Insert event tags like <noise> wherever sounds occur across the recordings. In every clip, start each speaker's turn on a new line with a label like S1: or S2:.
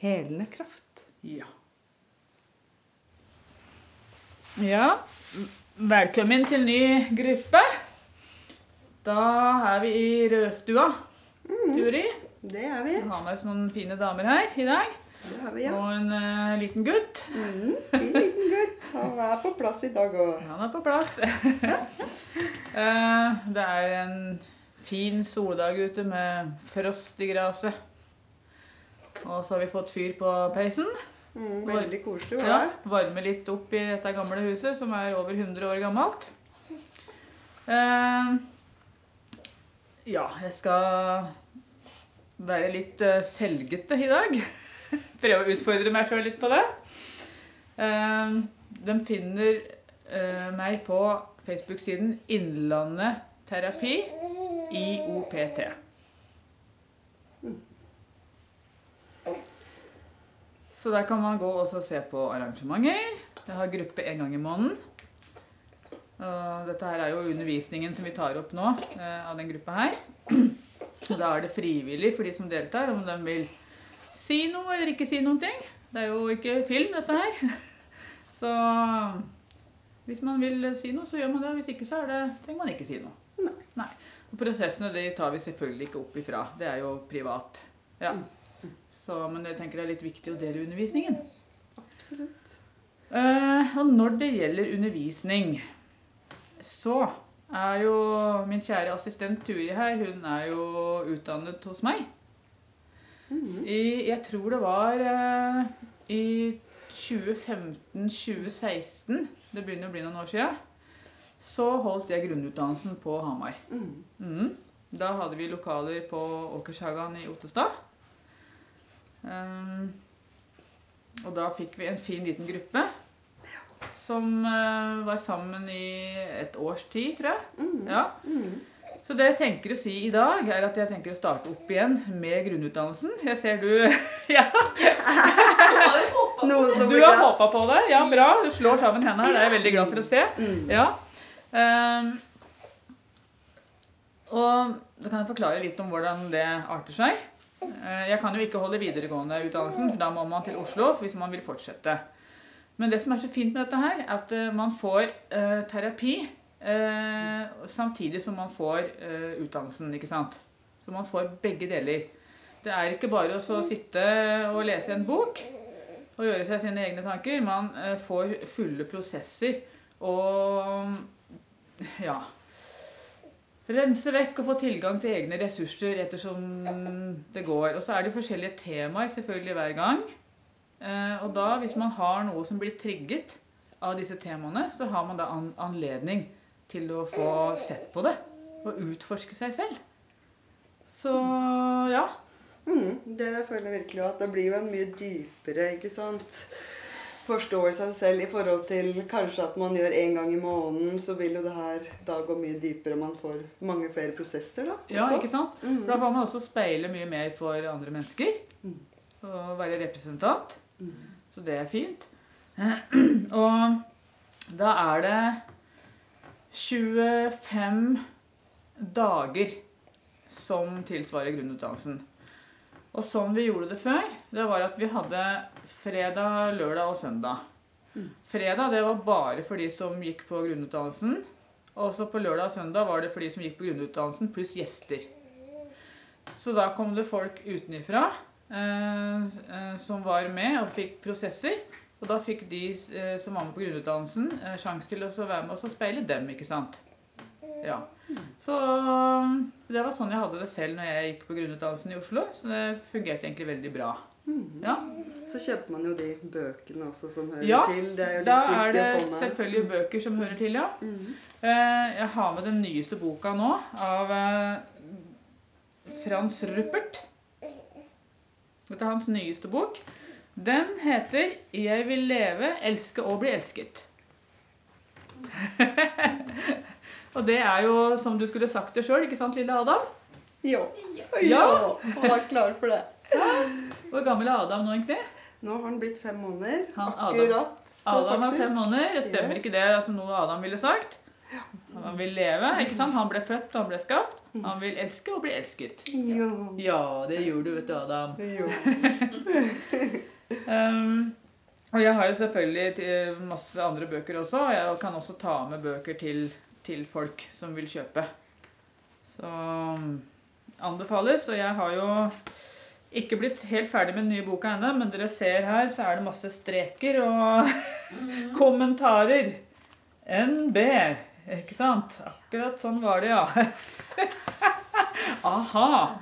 S1: helende kraft.
S2: Ja. Ja, velkommen til ny gruppe. Da er vi i rødstua, Turi.
S1: Det er vi.
S2: Vi har med oss noen fine damer her i dag.
S1: Det har vi, ja.
S2: Og en uh, liten gutt.
S1: Mm, fin liten gutt. Han er på plass i dag òg. <laughs>
S2: Han er på plass. uh, <laughs> det er en fin soldag ute med frost i gresset. Og så har vi fått fyr på peisen.
S1: Mm, veldig koselig.
S2: Ja, varme litt opp i dette gamle huset, som er over 100 år gammelt. Eh, ja, jeg skal være litt eh, selgete i dag. <laughs> Prøve å utfordre meg sjøl litt på det. Eh, de finner eh, meg på Facebook-siden Innlandet terapi IOPT. Så der kan man gå og se på arrangementer. Jeg har gruppe en gang i måneden. Og dette her er jo undervisningen som vi tar opp nå eh, av den gruppa her. Så da er det frivillig for de som deltar, om de vil si noe eller ikke si noen ting. Det er jo ikke film, dette her. <laughs> Så hvis man vil si noe, så gjør man det. Hvis ikke, så er det, trenger man ikke si noe.
S1: Nei.
S2: Og prosessene de tar vi selvfølgelig ikke opp ifra. Det er jo privat. Ja. Så, men jeg tenker det er litt viktig å dele undervisningen.
S1: Absolutt.
S2: Eh, og når det gjelder undervisning, så er jo min kjære assistent Turi her, hun er jo utdannet hos meg.
S1: Mm.
S2: I, jeg tror det var eh, i 2015-2016, det begynner å bli noen år siden, så holdt jeg grunnutdannelsen på Hamar.
S1: Mm.
S2: Mm. Da hadde vi lokaler på Åkershagan i Ottestad. Ehm, og da fikk vi en fin liten gruppe som uh, var sammen i et års tid, tror jeg.
S1: Mm.
S2: Ja.
S1: Mm.
S2: Så det jeg tenker å si i dag, er at jeg tenker å starte opp igjen med grunnutdannelsen. Jeg ser du <laughs> Ja, du har håpa på det. Ja, bra. Du slår sammen hendene her. Det er jeg veldig glad for å se.
S1: Mm.
S2: Ja. Um, og da kan jeg forklare litt om hvordan det arter seg. Eh, Jeg kan jo ikke holde videregående utdannelsen, for da må man til Oslo hvis man vil fortsette. Men det som er så fint med dette her, er at eh, man får eh, terapi samtidig som man får utdannelsen, ikke sant? Så man får begge deler. Det er ikke bare å sitte og lese en bok og gjøre seg sine egne tanker. Man får fulle prosesser og ja rense vekk og få tilgang til egne ressurser ettersom det går. Og så er det forskjellige temaer selvfølgelig hver gang. Eh, og da, hvis man har noe som blir trigget av disse temaene, så har man da an anledning til å få sett på det og utforske seg selv. Så ja.
S1: Mm, det føler jeg virkelig at det blir jo en mye dypere ikke sant? Forståelse av seg selv i forhold til kanskje at man gjør en gang i måneden, så vil jo det her da gå mye dypere, og man får mange flere prosesser da.
S2: Ja, ikke sant?
S1: Mm.
S2: For da får man også speile mye mer for andre mennesker.
S1: Mm.
S2: Og være representant.
S1: Mm.
S2: Så det er fint. <clears throat> Og da er det 25 dager som tilsvarer grunnutdannelsen. Og sånn vi gjorde det før, det var at vi hadde fredag, lørdag og søndag. Fredag det var bare for de som gikk på grunnutdannelsen. Og så på lørdag og søndag var det for de som gikk på grunnutdannelsen, pluss gjester. Så da kom det folk utenifra eh, eh, som var med og fikk prosesser. Og da fikk de eh, som var med på grunnutdannelsen, eh, sjanse til å være med og speile dem, ikke sant. Ja. Så eh, det var sånn jeg hadde det selv når jeg gikk på grunnutdannelsen i Oslo. Så det fungerte egentlig veldig bra. Ja.
S1: Så kjøper man jo de bøkene også som hører
S2: Ja,
S1: til. Det er jo litt
S2: Da er det selvfølgelig bøker som hører til, ja.
S1: Mhm.
S2: Eh, Jeg har med den nyeste boka nå av eh, Frans Ruppert. Dette er hans nyeste bok. Den heter 'Jeg vil leve, elske og bli elsket'. <laughs> og det er jo som du skulle sagt det sjøl, ikke sant, lille Adam?
S1: Ja.
S2: Ja.
S1: ja. Han var klar for det.
S2: Hvor gammel er Adam nå, egentlig?
S1: Nå har han blitt fem måneder.
S2: Han-
S1: Akkurat. så
S2: Adam er fem måneder. Det stemmer
S1: Yes.
S2: ikke det som noe Adam ville sagt. Han vil leve. ikke sant? Han ble født, han ble skapt. Han vil elske og bli elsket.
S1: Ja.
S2: Ja, det gjorde du, vet du, Adam.
S1: Jo. <laughs>
S2: Um, og jeg har jo selvfølgelig masse andre bøker også. og Jeg kan også ta med bøker til, til folk som vil kjøpe. Så um, anbefales. Og jeg har jo ikke blitt helt ferdig med den nye boka ennå, men dere ser her, så er det masse streker og <laughs> kommentarer. NB. Ikke sant? Akkurat sånn var det, ja. <laughs> Aha!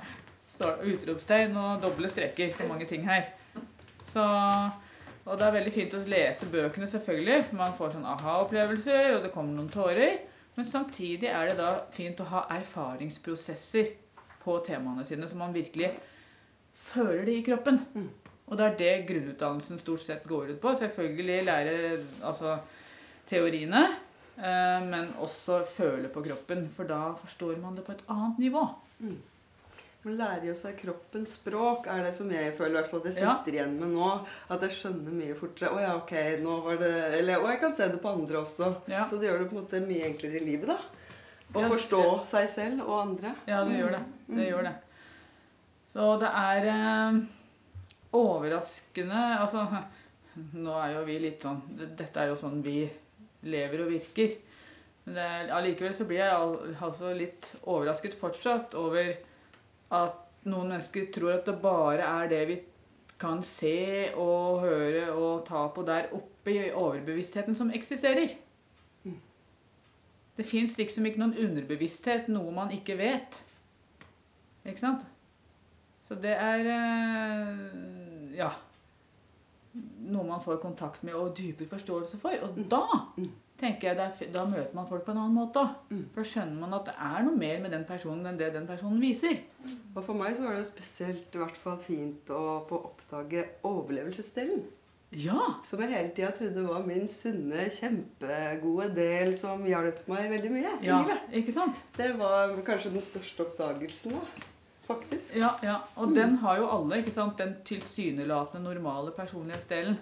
S2: Står utropstegn og doble streker på mange ting her. Så, og det er veldig fint å lese bøkene, selvfølgelig, for man får sånn aha-opplevelser, og det kommer noen tårer. Men samtidig er det da fint å ha erfaringsprosesser på temaene sine, så man virkelig føler det i kroppen. Og det er det grunnutdannelsen stort sett går ut på. Selvfølgelig lære altså, teoriene, eh, men også føle på kroppen, for da forstår man det på et annet nivå.
S1: Man lærer jo seg kroppens språk, er det som jeg føler hvert fall det
S2: Ja.
S1: sitter igjen med nå. At jeg skjønner mye fortere. Å ja, ok, nå var det Eller og jeg kan se det på andre også.
S2: Ja.
S1: Så det gjør det på en måte mye enklere i livet, da. Å
S2: Ja,
S1: forstå seg selv og andre.
S2: Ja, det gjør det. Det gjør det. Så det er eh, overraskende Altså, <laughs> nå er jo vi litt sånn Dette er jo sånn vi lever og virker. Men det allikevel så blir jeg al- altså litt overrasket fortsatt over at noen mennesker tror at det bare er det vi kan se og høre og ta på der oppe i overbevisstheten som eksisterer. Det fins liksom ikke noen underbevissthet, noe man ikke vet. Ikke sant? Så det er eh, ja noe man får kontakt med og dypere forståelse for. Og da tenker jeg da møter man folk på en annen måte.
S1: Mm.
S2: For da skjønner man at det er noe mer med den personen enn det den personen viser.
S1: Og for meg så var det jo spesielt i hvert fall fint å få oppdage overlevelsesdelen.
S2: Ja!
S1: Som jeg hele tida trodde var min sunne, kjempegode del som hjalp meg veldig mye
S2: ja ikke sant?
S1: Det var kanskje den største oppdagelsen, da. Faktisk.
S2: Ja, ja. Og den har jo alle, ikke sant? Den tilsynelatende normale personlighetsdelen.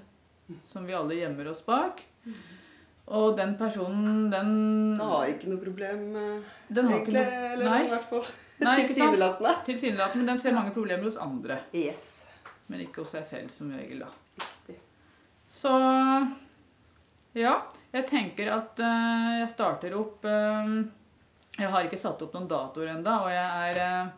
S2: Som vi alle gjemmer oss bak. Og den personen, den
S1: Den har ikke noe problem, eh,
S2: Den har ikke
S1: egentlig.
S2: noe
S1: Eller
S2: Nei.
S1: i hvert fall
S2: ikke
S1: tilsynelatende.
S2: Tilsynelatende, men den ser mange problemer hos andre.
S1: Yes.
S2: Men ikke hos seg selv, som regel, da.
S1: Riktig.
S2: Så ja, jeg tenker at uh, jeg starter opp uh, Jeg har ikke satt opp noen datoer ennå, og jeg er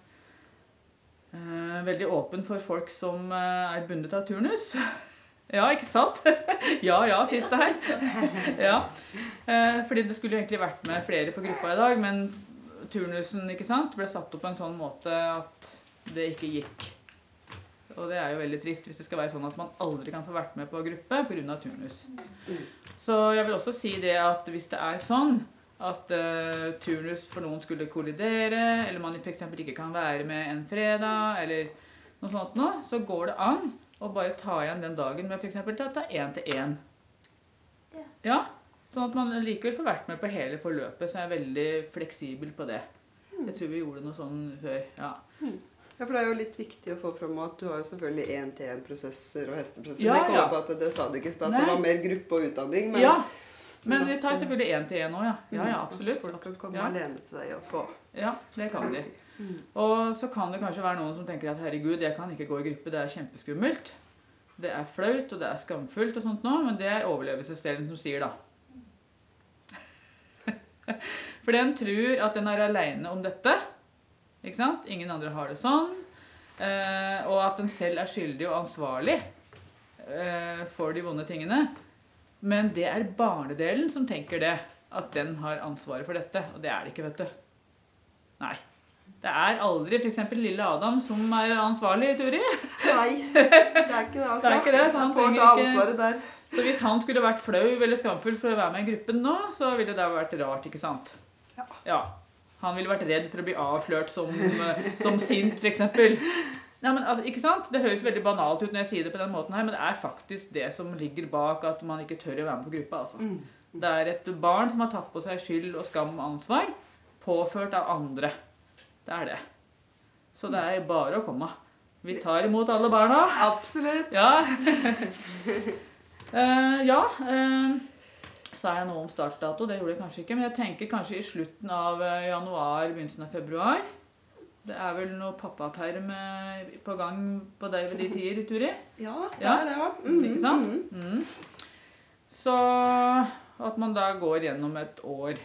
S2: uh, veldig åpen for folk som er bundet av turnus. <laughs> Ja, ikke sant? <laughs> ja, ja, siste her. <laughs> ja. Eh, fordi det skulle jo egentlig vært med flere på gruppa i dag, men turnusen ikke sant, ble satt opp på en sånn måte at det ikke gikk. Og det er jo veldig trist hvis det skal være sånn at man aldri kan få vært med på gruppe pga. turnus. Så jeg vil også si det at hvis det er sånn at uh, turnus for noen skulle kollidere, eller man f.eks. ikke kan være med en fredag, eller noe sånt noe, så går det an å bare ta igjen den dagen med f.eks. å ta én til én.
S3: Ja.
S2: Ja, sånn at man likevel får vært med på hele forløpet, så jeg er veldig fleksibel på det. Jeg tror vi gjorde noe sånn før. ja.
S1: Ja, for Det er jo litt viktig å få fram at du har jo selvfølgelig én-til-én-prosesser og hesteprosesser.
S2: Ja,
S1: det
S2: ja.
S1: på at det sa du ikke i stad, at det var mer gruppe og utdanning. Men
S2: ja. Men vi tar selvfølgelig én til én òg, ja. Ja, ja,
S1: At
S2: absolutt.
S1: Folk kan komme
S2: Ja.
S1: alene til deg og få
S2: Ja, det kan de. Og så kan det kanskje være noen som tenker at herregud, jeg kan ikke gå i gruppe, det er kjempeskummelt. Det er flaut, og det er skamfullt og sånt nå, men det er overlevelsesdelen som sier da. <laughs> For den tror at den er aleine om dette. Ikke sant? Ingen andre har det sånn. eh, og at den selv er skyldig og ansvarlig eh, for de vonde tingene. Men det er barnedelen som tenker det. At den har ansvaret for dette. Og det er det ikke, vet du. Nei. Det er aldri f.eks. lille Adam som er ansvarlig, Turi.
S1: Nei, det er ikke det, altså. <laughs>
S2: Det er ikke det, så han trenger ikke-
S1: ansvaret der.
S2: Så hvis han skulle vært flau eller skamfull for å være med i gruppen nå, så ville det vært rart, ikke sant?
S1: Ja. ja.
S2: Han ville vært redd for å bli avslørt som, eh, som sint, f.eks. Nei, men altså, ikke sant? Det høres veldig banalt ut når jeg sier det på den måten her, men det er faktisk det som ligger bak at man ikke tør å være med på gruppa. altså.
S1: Mm.
S2: Det er et barn som har tatt på seg skyld og skam og ansvar, påført av andre. Det er det. Så det er bare å komme. Vi tar imot alle barna.
S1: Absolutt.
S2: Ja. uh, <laughs> ja. uh, sa jeg noe om startdato? Det gjorde jeg kanskje ikke. Men jeg tenker kanskje i slutten av eh, januar, begynnelsen av februar. Det er vel noe pappaperm på gang på deg ved de tider, Turi?
S1: Ja, det
S2: Ja.
S1: er det òg.
S2: Ikke sant? Mm. Så at man da går gjennom et år.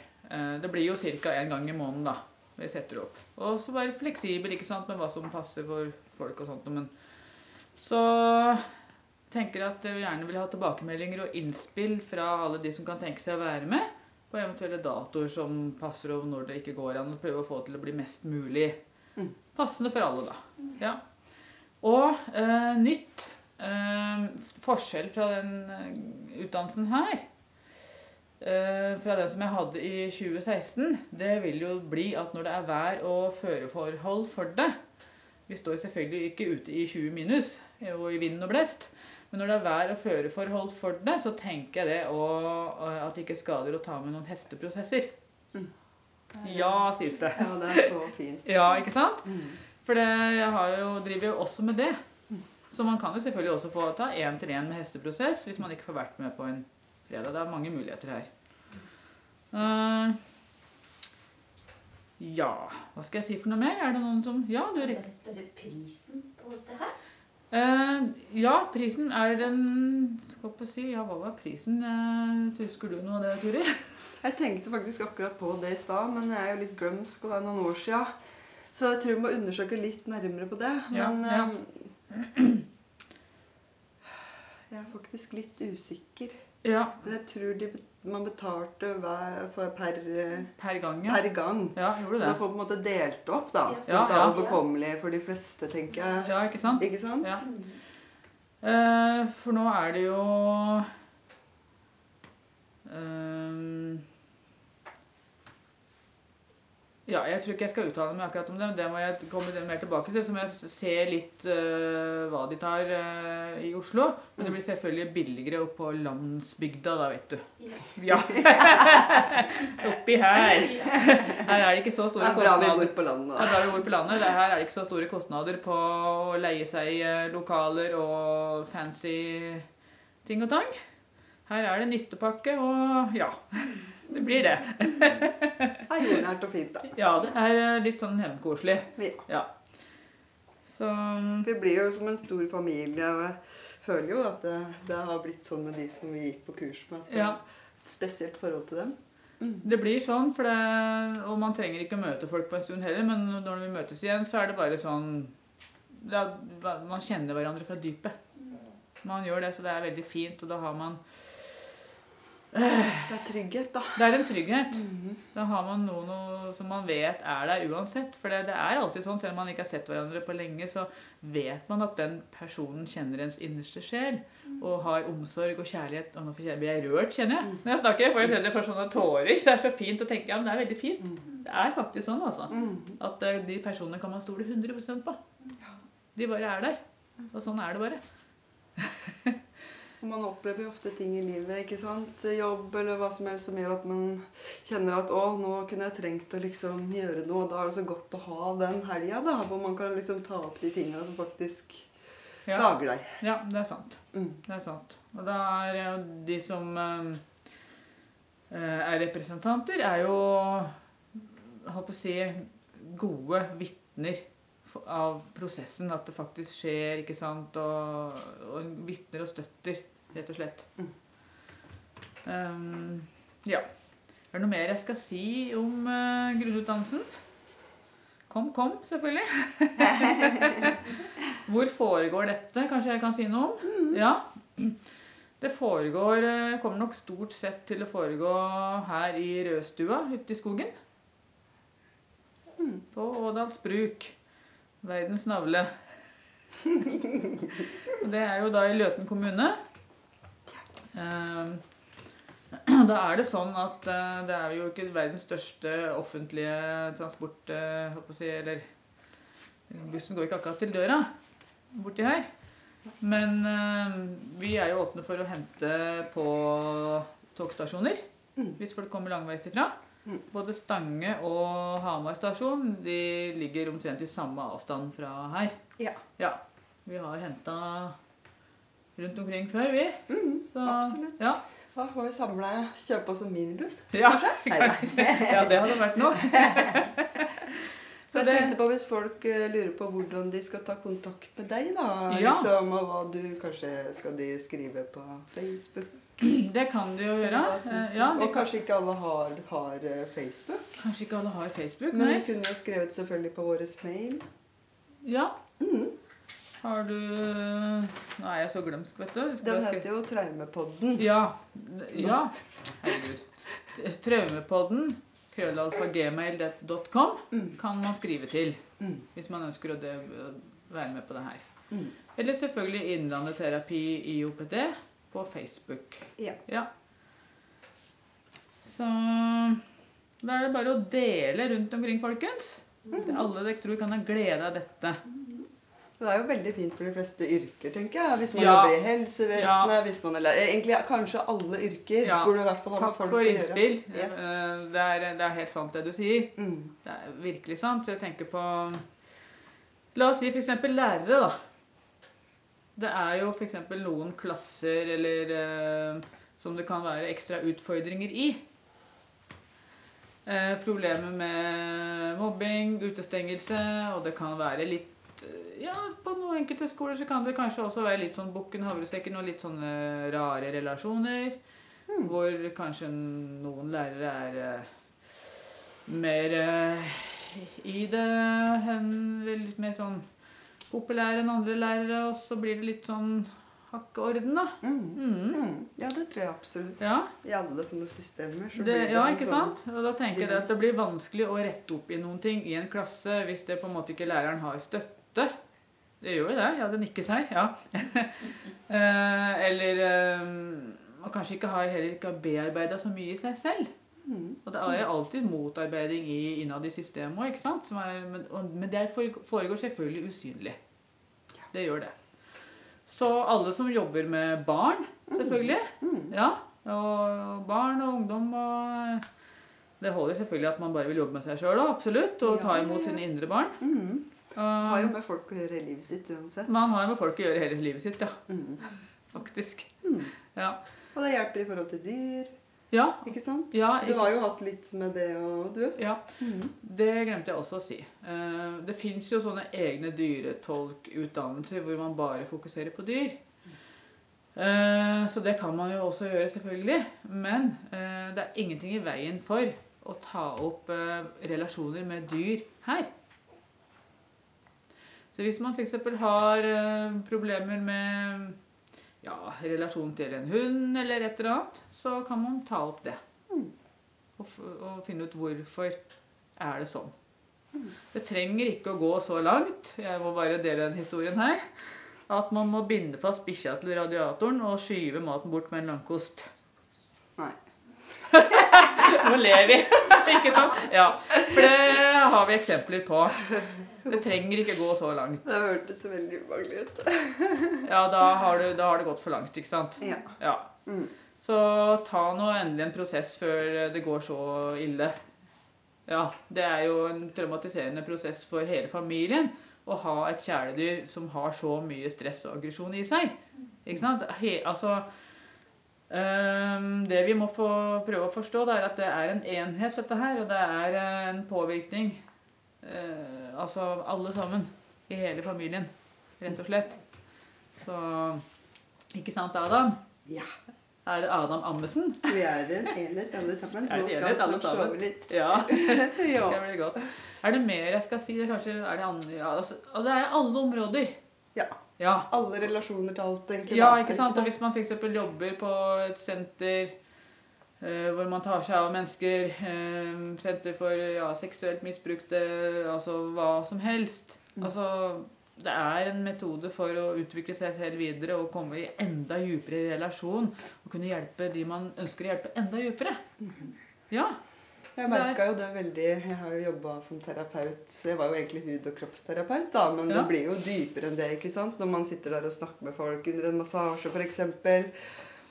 S2: Det blir jo ca. én gang i måneden, da. Vi setter opp. Og så være fleksibel ikke sant, med hva som passer for folk og sånt. Men så tenker jeg at jeg gjerne vil ha tilbakemeldinger og innspill fra alle de som kan tenke seg å være med på eventuelle datoer som passer, og når det ikke går an. Og prøve å få til å bli mest mulig
S1: Mm.
S2: passende for alle, da. Ja. Og eh, nytt eh, forskjell fra den eh, utdannelsen her fra den som jeg hadde i 2016, det vil jo bli at når det er vær- og føreforhold for det Vi står selvfølgelig ikke ute i 20 minus og i vind og blest. Men når det er vær- og føreforhold for det, så tenker jeg det og, at det ikke skader å ta med noen hesteprosesser. Ja, sies det.
S1: Ja, det er så fint. <laughs>
S2: Ja, ikke sant?
S1: Mm.
S2: For det, jeg har jo, driver jo også med det. Så man kan jo selvfølgelig også få ta én til én med hesteprosess hvis man ikke får vært med på en fredag. Det er mange muligheter her. Uh, ja Hva skal jeg si for noe mer? Er det noen som Ja, du rekker.
S3: spørre prisen på dette her?
S2: Uh, ja, prisen er den Skal på si Ja, hva var prisen? Uh, husker du noe av det, Turi? <laughs>
S1: Jeg tenkte faktisk akkurat på det i stad, men jeg er jo litt glømsk, og det er noen år sia. Så jeg tror vi må undersøke litt nærmere på det.
S2: Ja,
S1: Men
S2: ja. <clears throat>
S1: jeg er faktisk litt usikker.
S2: Ja,
S1: Men jeg tror de, man betalte hver, for per,
S2: per gang, ja.
S1: per gang.
S2: Ja,
S1: Så
S2: det.
S1: da får på en måte delt opp, da.
S3: Ja.
S1: Så det er
S2: ja.
S1: overkommelig for de fleste, tenker jeg.
S2: Ja, ikke sant?
S1: Ikke sant?
S2: Ja. Eh, for nå er det jo ehm, Ja, jeg tror ikke jeg skal uttale meg akkurat om det. men Det må jeg komme mer tilbake til. Så må jeg se litt uh, hva de tar uh, i Oslo. Men det blir selvfølgelig billigere oppe på landsbygda da, vet du.
S3: Ja. <laughs>
S2: Oppi her. Her er det ikke så
S1: Det
S2: store
S1: er bra vi
S2: kostnader.
S1: bor på landet,
S2: Det
S1: da.
S2: er bra vi bor på landet. Det her er det ikke så store kostnader på å leie seg eh, lokaler og fancy ting og tang. Her er det nistepakke og ja. Det blir det. <laughs>
S1: Det er jordnært og fint, da.
S2: Ja, det er eh, litt sånn hjemkoselig.
S1: Ja.
S2: Ja. Så
S1: Vi blir jo som en stor familie. og jeg føler jo at det, det har blitt sånn med de som vi gikk på kurs med. At
S2: Ja.
S1: et spesielt forhold til dem.
S2: det blir sånn, for det, og man trenger ikke å møte folk på en stund heller, men når vi møtes igjen, så er det bare sånn ja, Man kjenner hverandre fra dypet. Man gjør det, så det er veldig fint, og da har man
S1: Det er trygghet, da.
S2: Det er en trygghet.
S1: Mhm.
S2: Da har man noen noe, som man vet er der uansett. For det, det er alltid sånn, selv om man ikke har sett hverandre på lenge, så vet man at den personen kjenner ens innerste sjel. Og har omsorg og kjærlighet. Og nå blir jeg rørt, kjenner jeg. Når jeg snakker, får jeg selv for sånne tårer. Det er så fint å tenke. Ja, men det er veldig fint.
S1: Mhm.
S2: Det er faktisk sånn, altså. At eh, de personene kan man stole 100 på. De bare er der. Og sånn er det bare. <laughs>
S1: Og Man opplever jo ofte ting i livet, ikke sant? jobb eller hva som helst, som gjør at man kjenner at å, nå kunne jeg trengt å liksom gjøre noe. Da er det så godt å ha den helga, hvor man kan liksom ta opp de tingene som faktisk
S2: Ja,
S1: lager deg.
S2: ja det er sant.
S1: Mm.
S2: Det er sant. Og da er jo de som eh, er representanter, er jo holdt på å si gode vitner av prosessen. At det faktisk skjer, ikke sant. Og, og vitner og støtter, rett og slett.
S1: Mm.
S2: Um, ja. Er det noe mer jeg skal si om uh, grunnutdannelsen? Kom, kom, selvfølgelig. <laughs> Hvor foregår dette? Kanskje jeg kan si noe om? Ja. Det foregår eh, Kommer nok stort sett til å foregå her i Rødstua ute i skogen. På Ådals bruk. Verdens navle. <laughs> Og Det er jo da i Løten kommune. Ehm, <clears throat> Da er det sånn at eh, det er jo ikke verdens største offentlige transport eh, si, Eller bussen går ikke akkurat til døra borti her. Men eh, vi er jo åpne for å hente på togstasjoner hvis folk kommer langveis ifra. Både Stange og Hamar stasjon de ligger omtrent i samme avstand fra her.
S1: Ja.
S2: Ja. Vi har henta rundt omkring før, vi. Så,
S1: absolutt.
S2: Ja.
S1: Da får vi samle kjøpe oss en minibuss. <laughs>
S2: Ja. <laughs> Ja, det hadde vært noe. <laughs>
S1: Så jeg tenkte på hvis folk eh, lurer på hvordan de skal ta kontakt med deg, da.
S2: Ja.
S1: Liksom, og hva du kanskje skal de skrive på Facebook. <clears throat>
S2: Det kan de jo gjøre. Eh? Ja,
S1: og
S2: kan,
S1: kanskje ikke alle har, har eh, Facebook.
S2: kanskje ikke alle har Facebook,
S1: Men
S2: nei.
S1: de kunne skrevet selvfølgelig på vår mail.
S2: Ja.
S1: Mm.
S2: Har du Nå er jeg så glemsk, vet du.
S1: Den heter jo Traumepodden.
S2: Ja. Ja. Herregud. Traumepodden, krøllalfa.gmail.com,
S1: Mm.
S2: kan man skrive til
S1: Mm.
S2: hvis man ønsker å være med på det her.
S1: Mm.
S2: Eller selvfølgelig Innlandet terapi IOPD på Facebook.
S1: Ja.
S2: Ja. Så da er det bare å dele rundt omkring, folkens. Til alle dere tror kan ha glede av dette.
S1: Det er jo veldig fint for de fleste yrker, tenker jeg. Hvis man
S2: Ja.
S1: jobber i helsevesenet, hvis man er lærer Egentlig kanskje alle yrker
S2: Ja.
S1: det i hvert fall ha
S2: Takk
S1: folk
S2: for innspill.
S1: Yes.
S2: Eh, Det, er, det er helt sant det du sier.
S1: Mm.
S2: Det er virkelig sant. Jeg tenker på La oss si f.eks. lærere, da. Det er jo f.eks. noen klasser eller eh, som det kan være ekstra utfordringer i. Eh, problemer med mobbing, utestengelse, og det kan være litt Ja, på noen enkelte skoler så kan det kanskje også være litt sånn bukken havresekken og litt sånne rare relasjoner. Hvor kanskje noen lærere er uh, mer uh, i det enn litt mer sånn populære enn andre lærere, og så blir det litt sånn hakkeorden, da.
S1: Mm.
S2: Mm.
S1: Mm. Ja, det tror jeg absolutt.
S2: Ja,
S1: I alle sånne systemer så
S2: det,
S1: blir det
S2: ja, ikke
S1: sånn-
S2: sant? Og da tenker jeg at det blir vanskelig å rette opp i noen ting i en klasse hvis det på en måte ikke læreren har støtte. Det gjør jo det. Ja, det nikkes her. Ja. <laughs> Eh, eller eh, man kanskje ikke har, heller ikke har bearbeida så mye i seg selv.
S1: Mm.
S2: Og det er alltid motarbeiding i, innad i systemet òg, ikke sant? Som er, men, men det foregår selvfølgelig usynlig. Det gjør det. Så alle som jobber med barn, selvfølgelig.
S1: Mm.
S2: Ja. Og barn og ungdom og Det holder selvfølgelig at man bare vil jobbe med seg sjøl òg, absolutt. Og ta imot sine indre barn.
S1: Mm. Har jo med folk å gjøre i livet sitt uansett.
S2: man har med folk å gjøre hele livet sitt, ja.
S1: Mm.
S2: Faktisk.
S1: Mm.
S2: Ja.
S1: Og det hjelper i forhold til dyr,
S2: Ja.
S1: ikke sant?
S2: Ja,
S1: Du har jo hatt litt med det og du.
S2: ja.
S1: Mm.
S2: Det glemte jeg også å si. Eh, Det fins jo sånne egne dyretolkutdannelser hvor man bare fokuserer på dyr. Eh, Så det kan man jo også gjøre, selvfølgelig. Men eh, det er ingenting i veien for å ta opp relasjoner med dyr her. Så hvis man f.eks. har eh, problemer med ja, relasjon til en hund eller et eller annet, så kan man ta opp det.
S1: Mm.
S2: Og, og finne ut hvorfor er det sånn. Det trenger ikke å gå så langt, jeg må bare dele den historien her, at man må binde fast bikkja til radiatoren og skyve maten bort med en langkost.
S1: Nei. <laughs> <laughs>
S2: Nå ler vi, <laughs> ikke sant? Ja, for det har vi eksempler på. Det trenger ikke gå så langt.
S1: Det hørtes veldig ubehagelig ut. <laughs>
S2: Ja, da har, du, da har det gått for langt, ikke sant?
S1: Ja.
S2: Ja.
S1: Mm.
S2: Så ta nå endelig en prosess før det går så ille. Ja, det er jo en traumatiserende prosess for hele familien å ha et kjæledyr som har så mye stress og aggresjon i seg. Ikke sant? He, altså Det vi må få prøve å forstå, det er at det er en enhet, dette her. Og det er eh, en påvirkning. eh, altså alle sammen. I hele familien, rett og slett. Så Ikke sant, Adam?
S1: Ja.
S2: Er det Adam Ammesen?
S1: Vi er en enhet alle sammen.
S2: Er
S1: det
S2: enhet, alle sammen.
S1: litt.
S2: Ja. <laughs>
S1: ja.
S2: Det blir godt. Er det mer jeg skal si? Det, er kanskje, er det, andre, ja, altså, det er alle områder.
S1: Ja.
S2: Ja.
S1: Alle relasjoner til alt, egentlig.
S2: ja, ikke sant? Og hvis man f.eks. jobber på et senter eh, hvor man tar seg av mennesker, eh, senter for ja, seksuelt misbrukte, altså hva som helst.
S1: Mm.
S2: Altså, det er en metode for å utvikle seg selv videre og komme i enda dypere relasjon. Og kunne hjelpe de man ønsker å hjelpe, enda dypere. Ja.
S1: Jeg merka jo det veldig Jeg har jo jobba som terapeut. Jeg var jo egentlig hud- og kroppsterapeut, da, men
S2: Ja.
S1: det blir jo dypere enn det, ikke sant? Når man sitter der og snakker med folk under en massasje, f.eks.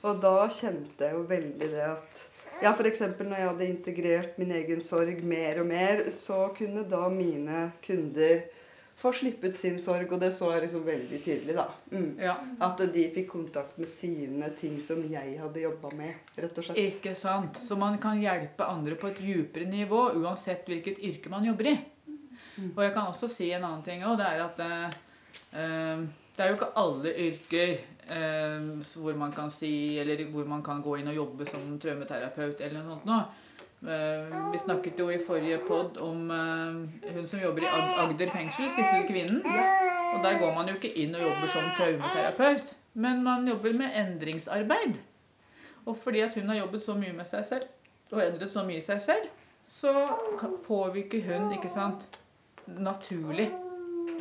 S1: Og da kjente jeg jo veldig det at Ja, f.eks. når jeg hadde integrert min egen sorg mer og mer, så kunne da mine kunder få slippet sin sorg, og det så jeg liksom veldig tydelig, da. Mm.
S2: ja.
S1: At de fikk kontakt med sine ting som jeg hadde jobba med, rett og slett.
S2: Ikke sant? Så man kan hjelpe andre på et djupere nivå, uansett hvilket yrke man jobber i. Og jeg kan også si en annen ting òg. Det er at eh, eh, det er jo ikke alle yrker eh, hvor man kan si Eller hvor man kan gå inn og jobbe som traumeterapeut eller noe sånt nå. Eh, vi snakket jo i forrige pod om eh, hun som jobber i Ag- Agder fengsel, Sissel Kvinnen. Og der går man jo ikke inn og jobber som traumeterapeut, men man jobber med endringsarbeid. Og fordi at hun har jobbet så mye med seg selv, og endret så mye seg selv, så påvirker hun, ikke sant, naturlig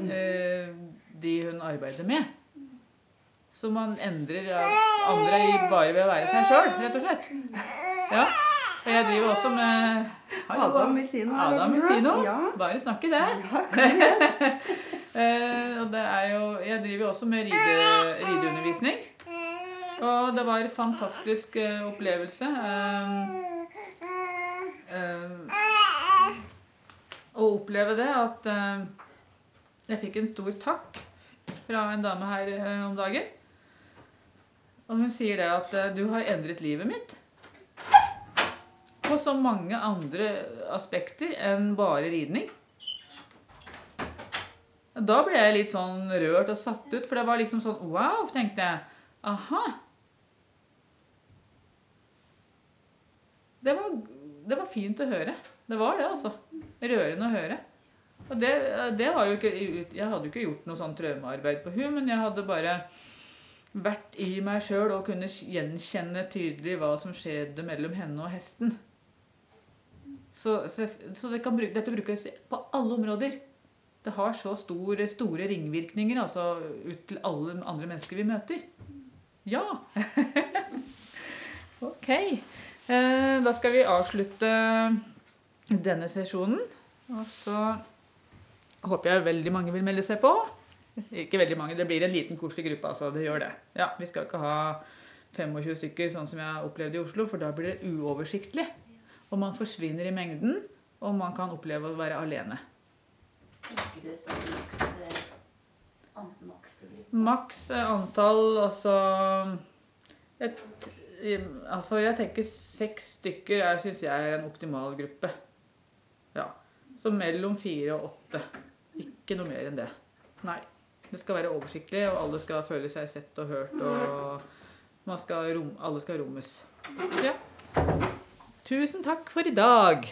S2: eh, de hun arbeider med. Så man endrer andre bare ved å være seg sjøl, rett og slett. Ja. Og jeg driver også med Hallo.
S1: Adam vil si noe.
S2: Adam vil si noe.
S1: Ja.
S2: Bare snakke der.
S1: ja. <laughs>
S2: Eh, og det er jo, jeg driver også med ride, rideundervisning. Og det var en fantastisk eh, opplevelse. eh, å oppleve det at jeg fikk en stor takk fra en dame her om dagen. Og hun sier det at du har endret livet mitt. På så mange andre aspekter enn bare ridning. Da ble jeg litt sånn rørt og satt ut, for det var liksom sånn Wow, tenkte jeg. Aha. Det var, det var fint å høre. Det var det, altså. Rørende å høre. Og det, det var jo ikke Jeg hadde jo ikke gjort noe sånn traumearbeid på hun, men jeg hadde bare vært i meg sjøl og kunne gjenkjenne tydelig hva som skjedde mellom henne og hesten. Så, så, så det kan dette brukes på alle områder. Det har så store, store ringvirkninger altså ut til alle andre mennesker vi møter. Ja! <laughs> ok. Eh, da skal vi avslutte denne sesjonen. Og så håper jeg veldig mange vil melde seg på. Ikke veldig mange, det blir en liten koselig gruppe. altså, det gjør det. Ja, Vi skal ikke ha 25 stykker, sånn som jeg opplevde i Oslo, for da blir det uoversiktlig. Og man forsvinner i mengden, og man kan oppleve å være alene.
S3: Tenker du sånn maks eh, maks?
S2: Maks eh, antall, altså et, altså jeg tenker seks stykker er, syns jeg er en optimal gruppe. Ja. Så mellom fire og åtte. Ikke noe mer enn det. Nei. Det skal være oversiktlig, og alle skal føle seg sett og hørt. Og man skal rom, alle skal rommes. Ja. Tusen takk for i dag.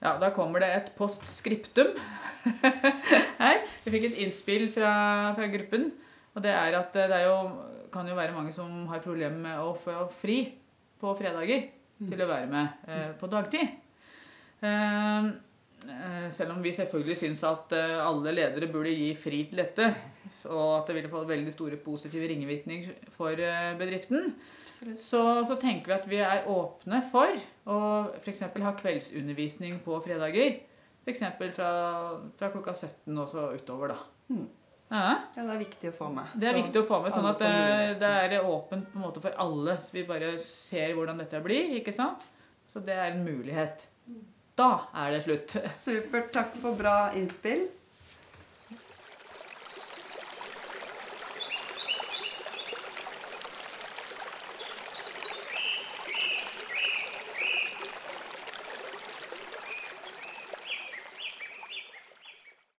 S2: Ja, da kommer det et postskriptum. <laughs> Her. Vi fikk et innspill fra, fra gruppen. Og det er at det er jo, kan jo være mange som har problemer med å få fri på fredager til å være med eh, på dagtid. Eh, eh, selv om vi selvfølgelig syns at eh, alle ledere burde gi fri til dette, og at det ville få veldig store positive ringvirkninger for eh, bedriften, så, så tenker vi at vi er åpne for å f.eks. ha kveldsundervisning på fredager. F.eks. Fra, fra klokka 17 og så utover, da.
S1: Mm.
S2: Ja,
S1: Ja, det er viktig å få med.
S2: det er
S1: Så
S2: viktig å få med, sånn at det, det er åpent på en måte for alle. Så vi bare ser hvordan dette blir. ikke sant? Så det er en mulighet. Da er det slutt.
S1: Supert. Takk for bra innspill.